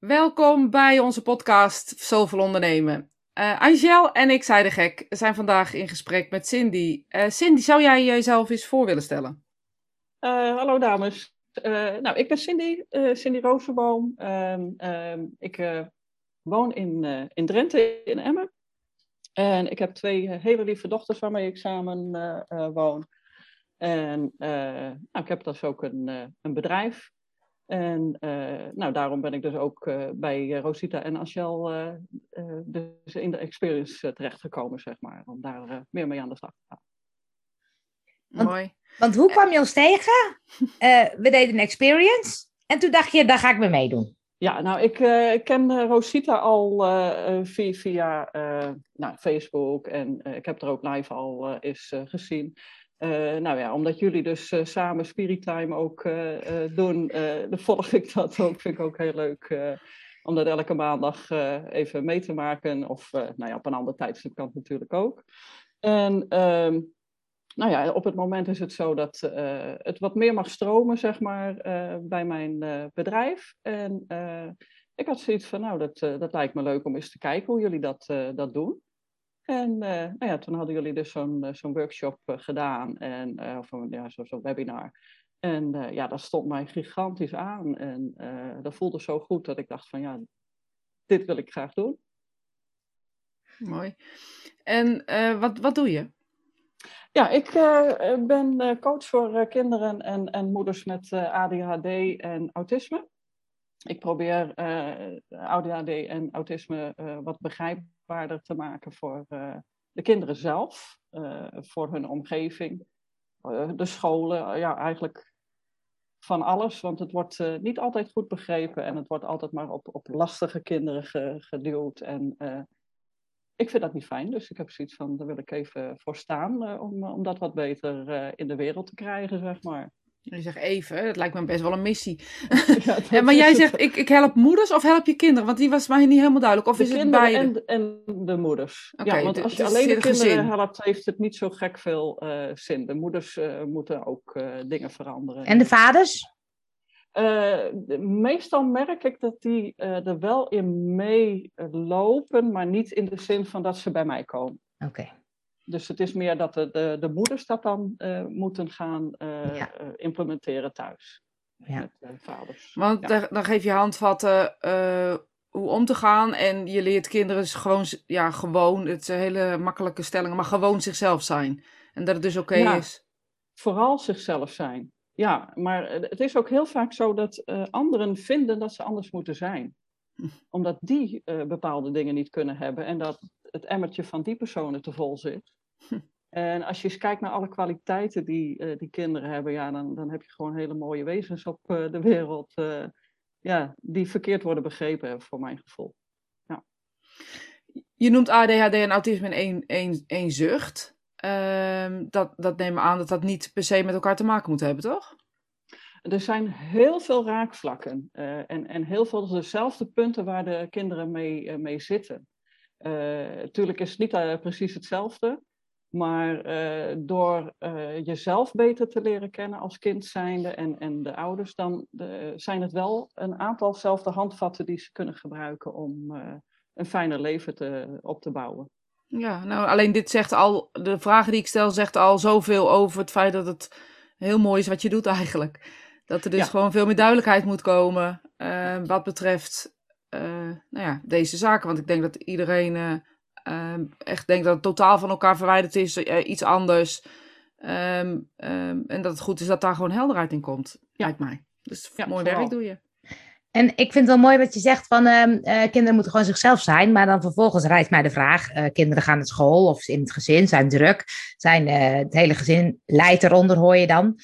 Welkom bij onze podcast Zoveel Ondernemen. Uh, Angel en ik, zei de gek, zijn vandaag in gesprek met Cindy. Uh, Cindy, zou jij jezelf eens voor willen stellen? Uh, hallo dames. nou, ik ben Cindy, Cindy Rozenboom. Ehm, ehm, ik woon in, in Drenthe, in Emmen. En ik heb twee hele lieve dochters waarmee ik samen woon. En nou, ik heb dus ook een, een bedrijf. En uh, nou, daarom ben ik dus ook uh, bij Rosita en uh, dus in de experience terechtgekomen, zeg maar. Om daar meer mee aan de slag te gaan. Want, Mooi. Want hoe kwam je ons tegen? we deden een experience. En toen dacht je, daar ga ik mee meedoen. Ja, nou, ik ken Rosita al via, via nou, Facebook. En ik heb er ook live al eens gezien. Uh, nou ja, omdat jullie dus uh, samen Spirit ook uh, doen, dan volg ik dat ook. Vind ik ook heel leuk om dat elke maandag even mee te maken. Of nou ja, op een ander tijdstip kan natuurlijk ook. En ehm, nou ja, op het moment is het zo dat het wat meer mag stromen, zeg maar, bij mijn bedrijf. En ik had zoiets van, nou, dat, dat lijkt me leuk om eens te kijken hoe jullie dat, dat doen. En uh, nou ja, toen hadden jullie dus zo'n zo'n workshop uh, gedaan, en, of ja, zo'n zo webinar. En ja, dat stond mij gigantisch aan. En dat voelde zo goed dat ik dacht van ja, dit wil ik graag doen. Mooi. En wat, wat doe je? Ja, ik ben coach voor kinderen en, en moeders met ADHD en autisme. Ik probeer ADHD en autisme wat begrijpelijker te maken voor uh, de kinderen zelf, uh, voor hun omgeving, uh, de scholen, ja, eigenlijk van alles. Want het wordt niet altijd goed begrepen en het wordt altijd maar op, op lastige kinderen ge, geduwd. En ik vind dat niet fijn, dus ik heb zoiets van, daar wil ik even voor staan om, om dat wat beter in de wereld te krijgen, zeg maar. Je zegt even, het lijkt me best wel een missie. Ja, maar jij zegt, ik, ik help moeders of help je kinderen? Want die was mij niet helemaal duidelijk. Of de is het beide? En, en de moeders. ja, want als je alleen de kinderen gezin. helpt, heeft het niet zo gek veel uh, zin. De moeders uh, moeten ook uh, dingen veranderen. En de vaders? meestal merk ik dat die er wel in meelopen, maar niet in de zin van dat ze bij mij komen. Oké. Dus het is meer dat de, de, de moeders dat dan uh, moeten gaan uh, ja. uh, implementeren thuis. Ja. Met vaders. Want ja. dan geef je handvatten hoe om te gaan. En je leert kinderen gewoon, ja, gewoon, het zijn hele makkelijke stellingen, maar gewoon zichzelf zijn. En dat het dus oké okay is. Vooral zichzelf zijn. Ja, maar het is ook heel vaak zo dat anderen vinden dat ze anders moeten zijn. Hm. Omdat die bepaalde dingen niet kunnen hebben. En dat het emmertje van die personen te vol zit. En als je eens kijkt naar alle kwaliteiten die uh, die kinderen hebben, ja, dan, dan heb je gewoon hele mooie wezens op uh, de wereld. Uh, ja, die verkeerd worden begrepen, voor mijn gevoel. Ja. Je noemt ADHD en autisme in één, één, één zucht. Ehm, dat, dat nemen we aan dat dat niet per se met elkaar te maken moet hebben, toch? Er zijn heel veel raakvlakken en, en heel veel dezelfde punten waar de kinderen mee, mee zitten. Natuurlijk is het niet precies hetzelfde, maar uh, door uh, jezelf beter te leren kennen als kind zijnde en, en de ouders, dan de, zijn het wel een aantal zelfde handvatten die ze kunnen gebruiken om uh, een fijner leven te, op te bouwen. Ja, nou alleen dit zegt al, de vragen die ik stel zegt al zoveel over het feit dat het heel mooi is wat je doet eigenlijk. Dat er dus ja. gewoon veel meer duidelijkheid moet komen wat betreft nou ja, deze zaken. Want ik denk dat iedereen um, echt denk dat het totaal van elkaar verwijderd is, uh, iets anders. Um, um, en dat het goed is dat daar gewoon helderheid in komt, ja. lijkt mij. Dus ja, mooi vooral. werk doe je. En ik vind het wel mooi wat je zegt van uh, kinderen moeten gewoon zichzelf zijn. Maar dan vervolgens rijdt mij de vraag, uh, kinderen gaan naar school of in het gezin, zijn druk. Zijn, het hele gezin leidt eronder, hoor je dan.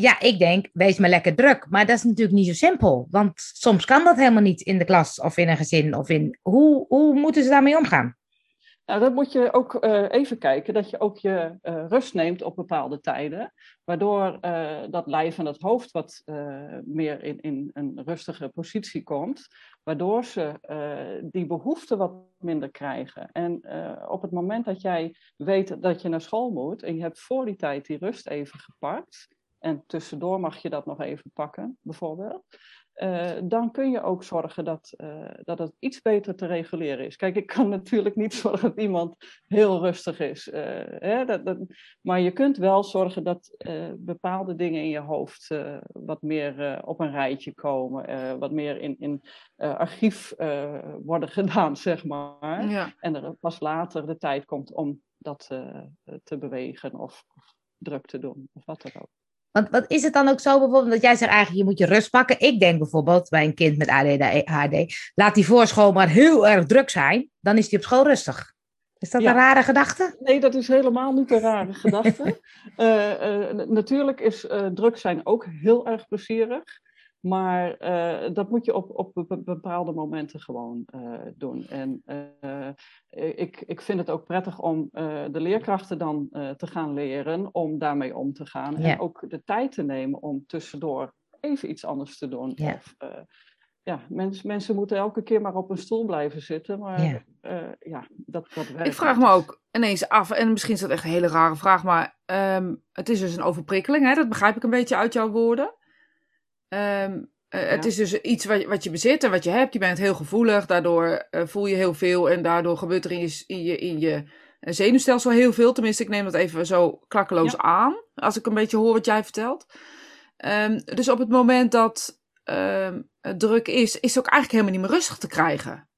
Ja, ik denk, wees maar lekker druk. Maar dat is natuurlijk niet zo simpel. Want soms kan dat helemaal niet in de klas of in een gezin. Of in... hoe, hoe moeten ze daarmee omgaan? Nou, dan moet je ook uh, even kijken dat je ook je uh, rust neemt op bepaalde tijden. Waardoor uh, dat lijf en het hoofd wat meer in, in een rustige positie komt. Waardoor ze die behoefte wat minder krijgen. En op het moment dat jij weet dat je naar school moet en je hebt voor die tijd die rust even gepakt en tussendoor mag je dat nog even pakken, bijvoorbeeld. uh, dan kun je ook zorgen dat, uh, dat het iets beter te reguleren is. Kijk, ik kan natuurlijk niet zorgen dat iemand heel rustig is. Uh, hè, dat, dat, maar je kunt wel zorgen dat bepaalde dingen in je hoofd wat meer op een rijtje komen, wat meer in, in archief worden gedaan, zeg maar. Ja. En er pas later de tijd komt om dat te bewegen of, of druk te doen, of wat dan ook. Want wat is het dan ook zo bijvoorbeeld, dat jij zegt eigenlijk, je moet je rust pakken. Ik denk bijvoorbeeld bij een kind met ADHD, laat die voor school maar heel erg druk zijn, dan is die op school rustig. Is dat een rare gedachte? Nee, dat is helemaal niet een rare gedachte. Uh, uh, natuurlijk is uh, druk zijn ook heel erg plezierig. Maar uh, dat moet je op, op bepaalde momenten gewoon uh, doen. En uh, ik, ik vind het ook prettig om de leerkrachten dan te gaan leren om daarmee om te gaan. En ook de tijd te nemen om tussendoor even iets anders te doen. Ja. Of, ja, mens, mensen moeten elke keer maar op een stoel blijven zitten. Maar ja, ja dat, dat werkt. Ik vraag me ook ineens af, en misschien is dat echt een hele rare vraag, maar um, het is dus een overprikkeling, hè? dat begrijp ik een beetje uit jouw woorden. Um, Het is dus iets wat, wat je bezit en wat je hebt. Je bent heel gevoelig, daardoor uh, voel je heel veel en daardoor gebeurt er in je, in je, in je eh, zenuwstelsel heel veel. Tenminste, ik neem dat even zo klakkeloos ja. aan, als ik een beetje hoor wat jij vertelt. Um, dus op het moment dat um, het druk is, is het ook eigenlijk helemaal niet meer rustig te krijgen.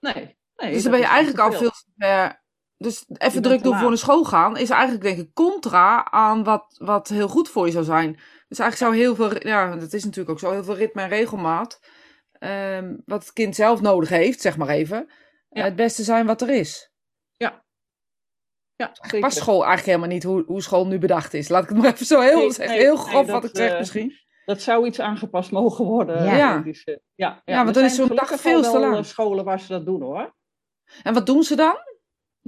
Nee. nee dus dan ben je eigenlijk al veel ver dus even druk doen voor naar school gaan is eigenlijk denk ik contra aan wat, wat heel goed voor je zou zijn. Dus eigenlijk zou heel veel, ja, dat is natuurlijk ook zo, heel veel ritme en regelmaat, um, wat het kind zelf nodig heeft, zeg maar even, ja. het beste zijn wat er is. Ja. Ja, zeker. Past school eigenlijk helemaal niet hoe, hoe school nu bedacht is. Laat ik het maar even zo heel, nee, nee, heel grof nee, wat ik zeg uh, misschien. Dat zou iets aangepast mogen worden. Ja, ja. ja, ja. ja want dan is zo'n dag veel te lang. scholen waar ze dat doen hoor. En wat doen ze dan?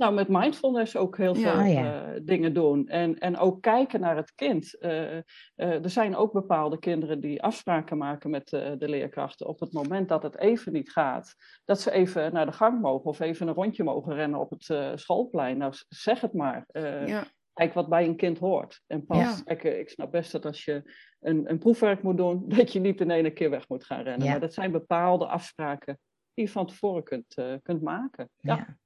Nou, met mindfulness ook heel veel ja, ja. Uh, dingen doen. En, en ook kijken naar het kind. Uh, uh, er zijn ook bepaalde kinderen die afspraken maken met de leerkrachten. Op het moment dat het even niet gaat, dat ze even naar de gang mogen of even een rondje mogen rennen op het schoolplein. Nou, zeg het maar. Ja. Kijk wat bij een kind hoort. En pas, kijk, ik snap best dat als je een, een proefwerk moet doen, dat je niet in ene keer weg moet gaan rennen. Maar dat zijn bepaalde afspraken die je van tevoren kunt, kunt maken. ja.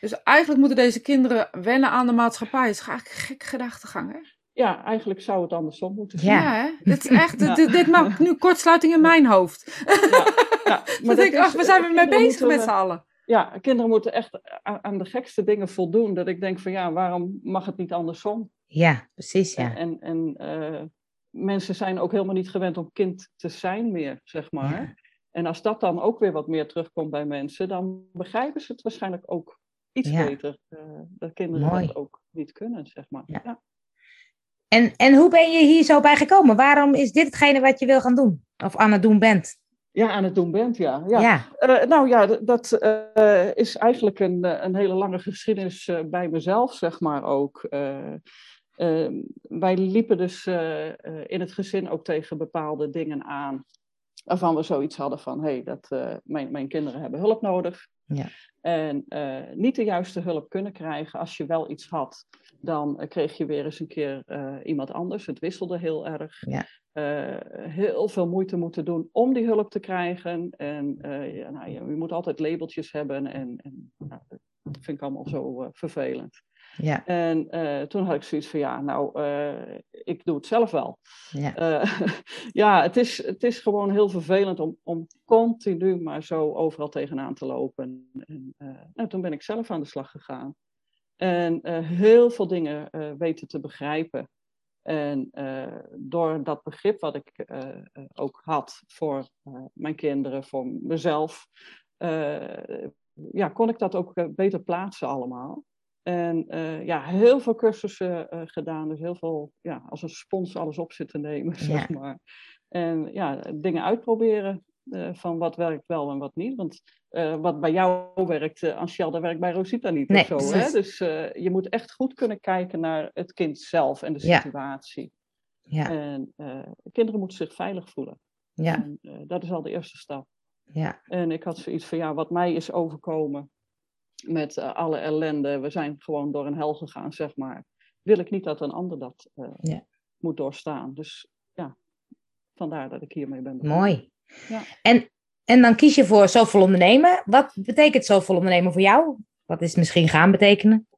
Dus eigenlijk moeten deze kinderen wennen aan de maatschappij. Het is eigenlijk een gekke gedachtegang, hè? Ja, eigenlijk zou het andersom moeten zijn. Ja, hè? Dit, is echt, ja. dit, dit, maakt nu kortsluiting in mijn hoofd. Ja, ja. Maar denk ik, ach, we zijn er mee bezig met z'n allen. Ja, kinderen moeten echt aan de gekste dingen voldoen. Dat ik denk van ja, waarom mag het niet andersom? Ja, precies, ja. En, en uh, mensen zijn ook helemaal niet gewend om kind te zijn meer, zeg maar. En als dat dan ook weer wat meer terugkomt bij mensen, dan begrijpen ze het waarschijnlijk ook iets ja. beter. Uh, dat kinderen Mooi. dat ook niet kunnen, zeg maar. Ja. ja. En, en hoe ben je hier zo bij gekomen? Waarom is dit hetgene wat je wil gaan doen? Of aan het doen bent? Ja, aan het doen bent, ja. ja. ja. Uh, nou ja, dat uh, is eigenlijk een, een hele lange geschiedenis bij mezelf, zeg maar ook. wij liepen dus in het gezin ook tegen bepaalde dingen aan waarvan we zoiets hadden van, hé, hey, dat uh, mijn, mijn kinderen hebben hulp nodig. Ja. En uh, niet de juiste hulp kunnen krijgen. Als je wel iets had, dan uh, kreeg je weer eens een keer iemand anders. Het wisselde heel erg. Ja. heel veel moeite moeten doen om die hulp te krijgen. En ja, nou, je, je, moet altijd labeltjes hebben. En, en nou, dat vind ik allemaal zo vervelend. Ja. En toen had ik zoiets van, ja, nou, ik doe het zelf wel. Ja, uh, ja het, is, het is gewoon heel vervelend om, om continu maar zo overal tegenaan te lopen. En nou, toen ben ik zelf aan de slag gegaan. En heel veel dingen weten te begrijpen. En door dat begrip wat ik ook had voor mijn kinderen, voor mezelf, ja, kon ik dat ook beter plaatsen allemaal. En uh, ja, heel veel cursussen uh, gedaan. Dus heel veel, ja, als een spons alles op zitten nemen, zeg maar. En ja, dingen uitproberen uh, van wat werkt wel en wat niet. Want wat bij jou werkt, uh, dat werkt bij Rosita niet nee, of zo. Hè? Dus je moet echt goed kunnen kijken naar het kind zelf en de situatie. Ja. En kinderen moeten zich veilig voelen. Ja. En, dat is al de eerste stap. Ja. En ik had zoiets van, ja, wat mij is overkomen, met uh, alle ellende, we zijn gewoon door een hel gegaan, zeg maar. Wil ik niet dat een ander dat uh, ja. moet doorstaan. Dus ja, vandaar dat ik hiermee ben. Mooi. Ja. En, en dan kies je voor zoveel ondernemen. Wat betekent zoveel ondernemen voor jou? Wat is misschien gaan betekenen?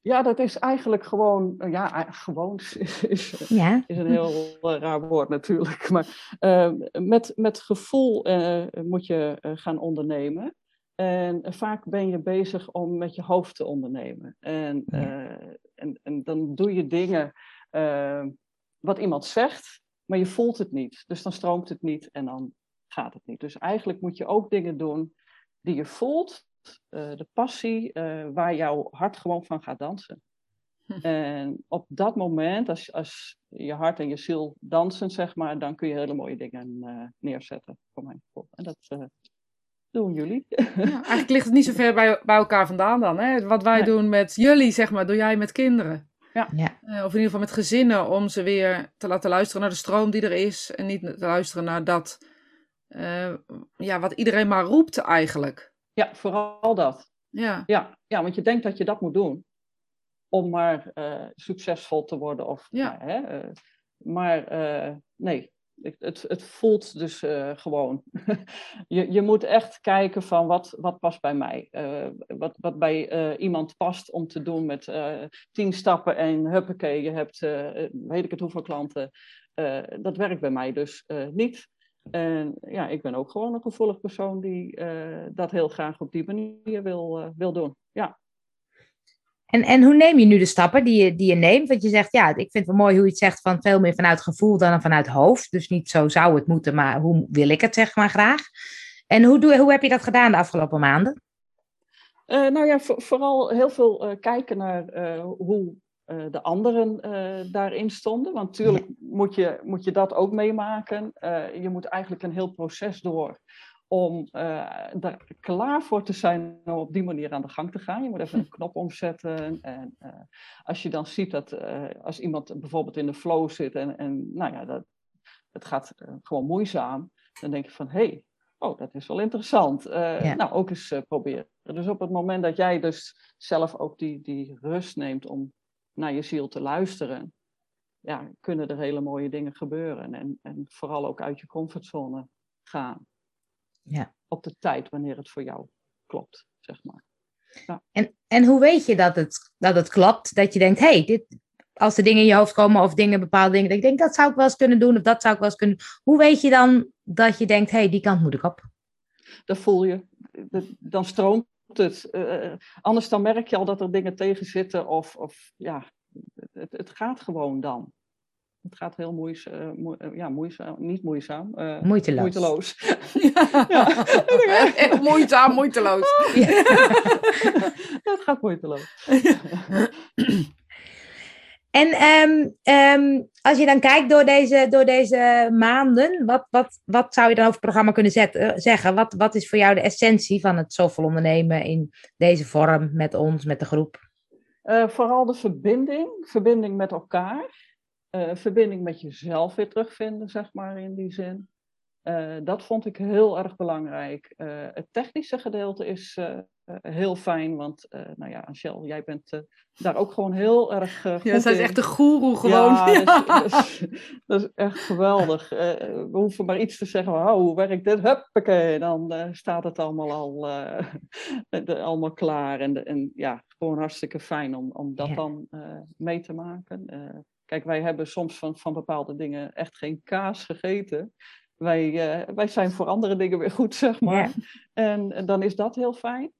Ja, dat is eigenlijk gewoon, ja, gewoon is, is, ja. is een heel raar woord natuurlijk. Maar uh, met, met gevoel uh, moet je uh, gaan ondernemen. En vaak ben je bezig om met je hoofd te ondernemen. En, en, en dan doe je dingen wat iemand zegt, maar je voelt het niet. Dus dan stroomt het niet en dan gaat het niet. Dus eigenlijk moet je ook dingen doen die je voelt, uh, de passie, waar jouw hart gewoon van gaat dansen. Hm. En op dat moment, als, als je hart en je ziel dansen, zeg maar, dan kun je hele mooie dingen neerzetten, voor mijn gevoel. En dat doen jullie. Ja, eigenlijk ligt het niet zo ver bij, bij elkaar vandaan dan. Hè? Wat wij doen met jullie, zeg maar, doe jij met kinderen. Ja. ja. of in ieder geval met gezinnen, om ze weer te laten luisteren naar de stroom die er is. En niet te luisteren naar dat, ja, wat iedereen maar roept eigenlijk. Ja, vooral dat. Ja. Ja, ja, want je denkt dat je dat moet doen om maar uh, succesvol te worden. Of, ja. Nou, hè, uh, maar uh, nee, het, het voelt dus gewoon. je, je moet echt kijken van wat, wat past bij mij. wat, wat bij iemand past om te doen met tien stappen en huppakee, je hebt weet ik het hoeveel klanten. dat werkt bij mij dus niet. En ja, ik ben ook gewoon een gevoelig persoon die dat heel graag op die manier wil, wil doen. Ja. En, en hoe neem je nu de stappen die je, die je neemt? Want je zegt, ja, ik vind het wel mooi hoe je het zegt van veel meer vanuit gevoel dan vanuit hoofd. Dus niet zo zou het moeten, maar hoe wil ik het zeg maar graag. En hoe, doe, hoe heb je dat gedaan de afgelopen maanden? Uh, nou ja, vooral heel veel kijken naar hoe uh, de anderen daarin stonden. Want natuurlijk moet je, moet je dat ook meemaken. Je moet eigenlijk een heel proces door om daar klaar voor te zijn om op die manier aan de gang te gaan. Je moet even een knop omzetten. En als je dan ziet dat als iemand bijvoorbeeld in de flow zit en, en nou ja, dat, het gaat gewoon moeizaam, dan denk je van hé, hey, oh, dat is wel interessant. Ja. Nou, ook eens proberen. Dus op het moment dat jij dus zelf ook die, die rust neemt om naar je ziel te luisteren, ja, kunnen er hele mooie dingen gebeuren. En, en vooral ook uit je comfortzone gaan. Ja. Op de tijd wanneer het voor jou klopt, zeg maar. Ja. En, en hoe weet je dat het, dat het klopt? Dat je denkt, hé, hey, dit, als er dingen in je hoofd komen of dingen, bepaalde dingen, dat ik denk, dat zou ik wel eens kunnen doen of dat zou ik wel eens kunnen Hoe weet je dan dat je denkt, hé, hey, die kant moet ik op? Dat voel je. Dan stroomt het. Uh, anders dan merk je al dat er dingen tegen zitten of, of ja, het, het gaat gewoon dan. Het gaat heel moeizaam, uh, moe, ja, moeizaam, niet moeizaam. Uh, moeiteloos. Moeiteloos. ja. ja. Echt moeizaam, moeiteloos. ja, het gaat moeiteloos. En um, um, als je dan kijkt door deze, door deze maanden, wat, wat, wat zou je dan over het programma kunnen zetten, zeggen? Wat, wat is voor jou de essentie van het zoveel ondernemen in deze vorm met ons, met de groep? Uh, vooral de verbinding, verbinding met elkaar, uh, verbinding met jezelf weer terugvinden, zeg maar in die zin. Uh, dat vond ik heel erg belangrijk. het technische gedeelte is heel fijn, want nou ja, Angel, jij bent daar ook gewoon heel erg Ja, zij is echt de goeroe gewoon. Ja, ja. Dat, is, dat, is, dat, is, echt geweldig. we hoeven maar iets te zeggen, oh, hoe werkt dit? Huppakee, dan staat het allemaal al allemaal klaar. En, en ja, gewoon hartstikke fijn om, om dat ja. dan mee te maken. Kijk, wij hebben soms van, van bepaalde dingen echt geen kaas gegeten. Wij, wij zijn voor andere dingen weer goed, zeg maar. Ja. En, en dan is dat heel fijn.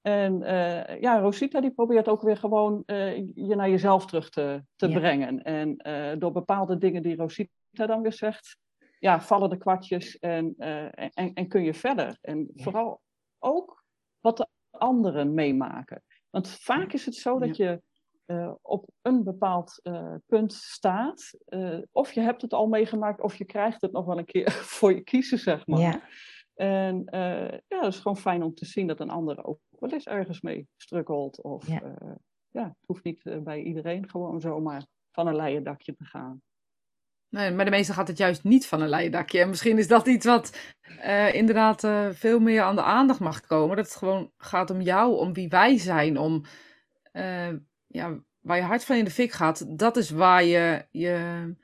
En uh, ja, Rosita die probeert ook weer gewoon uh, je naar jezelf terug te, te ja. brengen. En door bepaalde dingen die Rosita dan weer zegt, ja, vallen de kwartjes en, en, en, kun je verder. En ja. vooral ook wat de anderen meemaken. Want vaak is het zo dat je op een bepaald punt staat. of je hebt het al meegemaakt, of je krijgt het nog wel een keer voor je kiezen, zeg maar. Ja. En uh, ja, het is gewoon fijn om te zien dat een ander ook wel eens ergens mee strukkelt. Of ja, uh, ja het hoeft niet uh, bij iedereen gewoon zomaar van een leien dakje te gaan. Nee, maar de meeste gaat het juist niet van een leien dakje. En misschien is dat iets wat inderdaad veel meer aan de aandacht mag komen. Dat het gewoon gaat om jou, om wie wij zijn, om ja, waar je hart van in de fik gaat. Dat is waar je je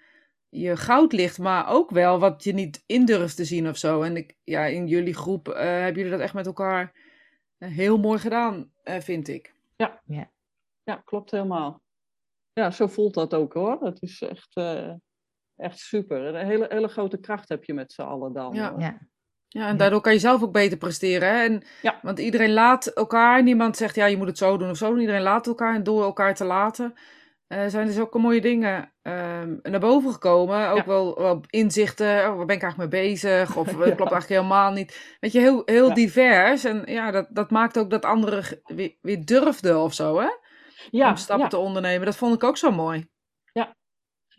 je goud ligt, maar ook wel wat je niet in durft te zien of zo. En ik, ja, in jullie groep uh, hebben jullie dat echt met elkaar heel mooi gedaan, vind ik. Ja. ja. ja, klopt helemaal. Ja, zo voelt dat ook hoor. Het is echt, echt super. Een hele, hele grote kracht heb je met z'n allen dan. Ja. ja. Ja, en daardoor kan je zelf ook beter presteren. Hè? En, ja. Want iedereen laat elkaar. Niemand zegt, ja, je moet het zo doen of zo doen. Iedereen laat elkaar. En door elkaar te laten, uh, zijn dus ook mooie dingen uh, naar boven gekomen. Ook wel, wel, inzichten. Oh, waar ben ik eigenlijk mee bezig? Of het klopt eigenlijk helemaal niet. Weet je, heel, heel divers. En ja, dat, dat maakt ook dat anderen weer, weer durfden of zo, hè? Om stappen te ondernemen. Dat vond ik ook zo mooi. Ja,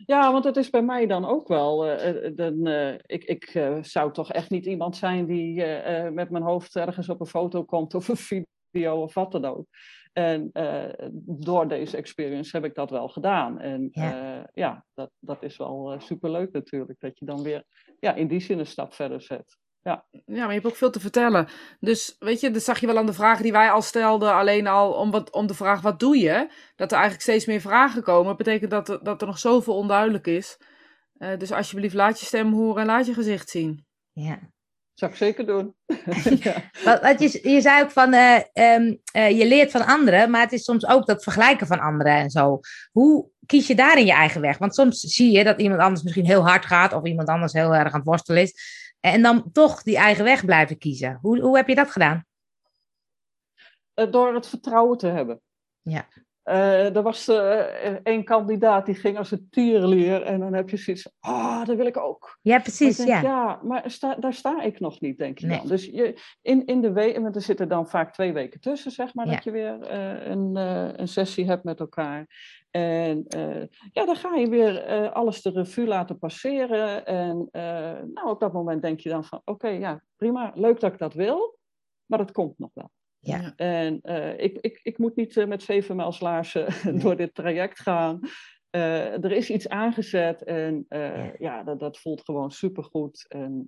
want het is bij mij dan ook wel. Uh, dan, uh, ik ik uh, zou toch echt niet iemand zijn die met mijn hoofd ergens op een foto komt of een video of wat dan ook. En door deze experience heb ik dat wel gedaan. En ja, ja dat, dat is wel superleuk natuurlijk. Dat je dan weer ja, in die zin een stap verder zet. Ja. ja, maar je hebt ook veel te vertellen. Dus weet je, dat zag je wel aan de vragen die wij al stelden. Alleen al om, wat, om de vraag wat doe je? Dat er eigenlijk steeds meer vragen komen. Dat betekent dat er, dat er nog zoveel onduidelijk is. Uh, dus alsjeblieft, laat je stem horen en laat je gezicht zien. Ja. Zou ik zeker doen. ja. wat, wat je, je zei ook van, uh, um, uh, je leert van anderen, maar het is soms ook dat vergelijken van anderen en zo. Hoe kies je daarin je eigen weg? Want soms zie je dat iemand anders misschien heel hard gaat of iemand anders heel erg aan het worstelen is. En dan toch die eigen weg blijven kiezen. Hoe, hoe heb je dat gedaan? Eh, door het vertrouwen te hebben. Ja. Uh, er was uh, één kandidaat die ging als een tierlier en dan heb je zoiets ah, oh, dat wil ik ook. Ja, precies. Denk, ja. ja, maar sta, daar sta ik nog niet, denk nee. dan. Dus je, in, in de week, er zitten dan vaak twee weken tussen, zeg maar, ja. dat je weer uh, een, een sessie hebt met elkaar. En ja, dan ga je weer alles de revue laten passeren. En nou, op dat moment denk je dan van, oké, okay, ja, prima, leuk dat ik dat wil, maar dat komt nog wel. Ja. En uh, ik, ik, ik moet niet uh, met zeven mijls laarzen door dit traject gaan. Uh, er is iets aangezet en ja. ja, dat, dat voelt gewoon supergoed. En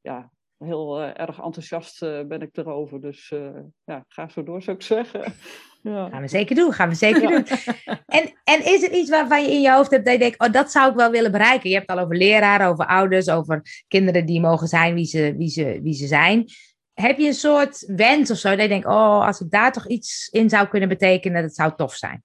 ja, heel erg enthousiast ben ik erover. Dus ja, ga zo door, zou ik zeggen. Ja. Gaan we zeker doen, gaan we zeker doen. En, en is er iets waarvan je in je hoofd hebt dat je denkt, oh, dat zou ik wel willen bereiken? Je hebt het al over leraren, over ouders, over kinderen die mogen zijn wie ze, wie ze, wie ze zijn heb je een soort wens of zo? Dat je denkt, oh, als ik daar toch iets in zou kunnen betekenen, dat zou tof zijn.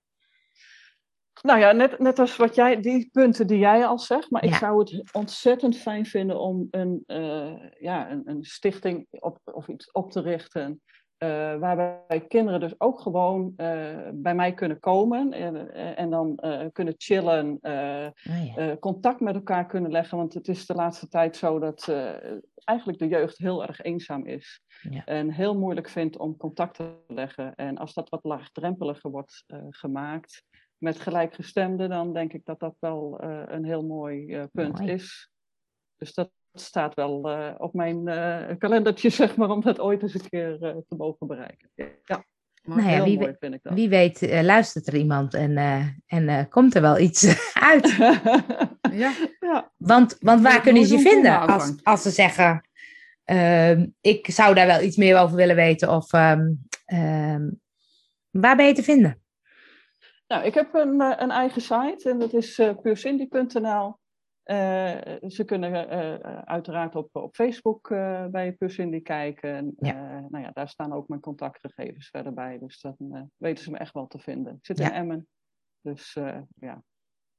Nou ja, net, net als wat jij, die punten die jij al zegt, maar ik zou het ontzettend fijn vinden om een, uh, ja, een, een stichting op, of iets op te richten. Uh, waarbij kinderen dus ook gewoon uh, bij mij kunnen komen en, en dan kunnen chillen, oh ja. contact met elkaar kunnen leggen. Want het is de laatste tijd zo dat eigenlijk de jeugd heel erg eenzaam is. Ja. En heel moeilijk vindt om contact te leggen. En als dat wat laagdrempeliger wordt gemaakt met gelijkgestemden, dan denk ik dat dat wel een heel mooi punt mooi. is. Dus dat staat wel op mijn kalendertje, zeg maar, om dat ooit eens een keer te mogen bereiken. Ja. Maar nou ja, wie, mooi, vind ik dat. wie weet luistert er iemand en, en komt er wel iets uit. ja. ja. Want, want waar kunnen ze je vinden als, als ze zeggen, uh, ik zou daar wel iets meer over willen weten of um, um, waar ben je te vinden? Nou, ik heb een, eh, een eigen site en dat is uh, puurcindy.nl. Uh, ze kunnen uh, uiteraard op, op Facebook uh, bij Puurcindy kijken. Ja. nou ja, daar staan ook mijn contactgegevens verder bij. Dus dan weten ze me echt wel te vinden. Ik zit ja. in Emmen. Dus ja,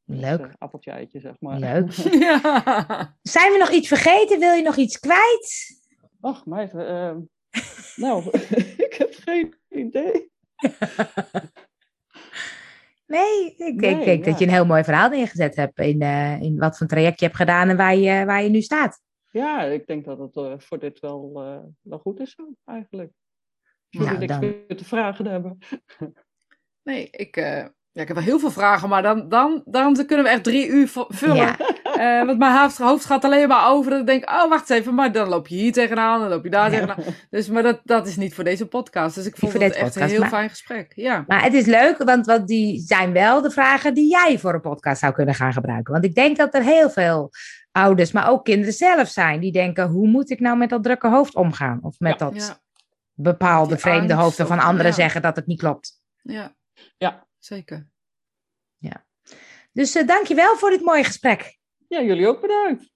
Leuk. Dus, appeltje eitje, zeg maar. Leuk. ja. Zijn we nog iets vergeten? Wil je nog iets kwijt? Ach, meid. Uh, nou, ik heb geen idee. nee, ik denk, nee, ja. dat je een heel mooi verhaal neergezet hebt in, uh, in wat voor traject je hebt gedaan en waar je, waar je nu staat. Ja, ik denk dat het uh, voor dit wel, wel goed is zo, eigenlijk. Ik nou, niks dan... meer te vragen hebben. nee, ik, ja, ik heb wel heel veel vragen, maar dan, dan, dan kunnen we echt drie uur vullen. Ja. Uh, want mijn hoofd, hoofd, gaat alleen maar over dat ik denk, oh wacht eens even, maar dan loop je hier tegenaan, dan loop je daar ja. tegenaan. Dus, maar dat, dat is niet voor deze podcast. Dus ik vond het echt podcast, een heel maar, fijn gesprek. Ja. Maar het is leuk, want, want die zijn wel de vragen die jij voor een podcast zou kunnen gaan gebruiken. Want ik denk dat er heel veel ouders, maar ook kinderen zelf zijn, die denken, hoe moet ik nou met dat drukke hoofd omgaan? Of met ja. dat bepaalde vreemde hoofd van anderen zeggen dat het niet klopt. Ja. Ja, zeker. Ja. Dus uh, dankjewel voor dit mooie gesprek. Ja, jullie ook bedankt.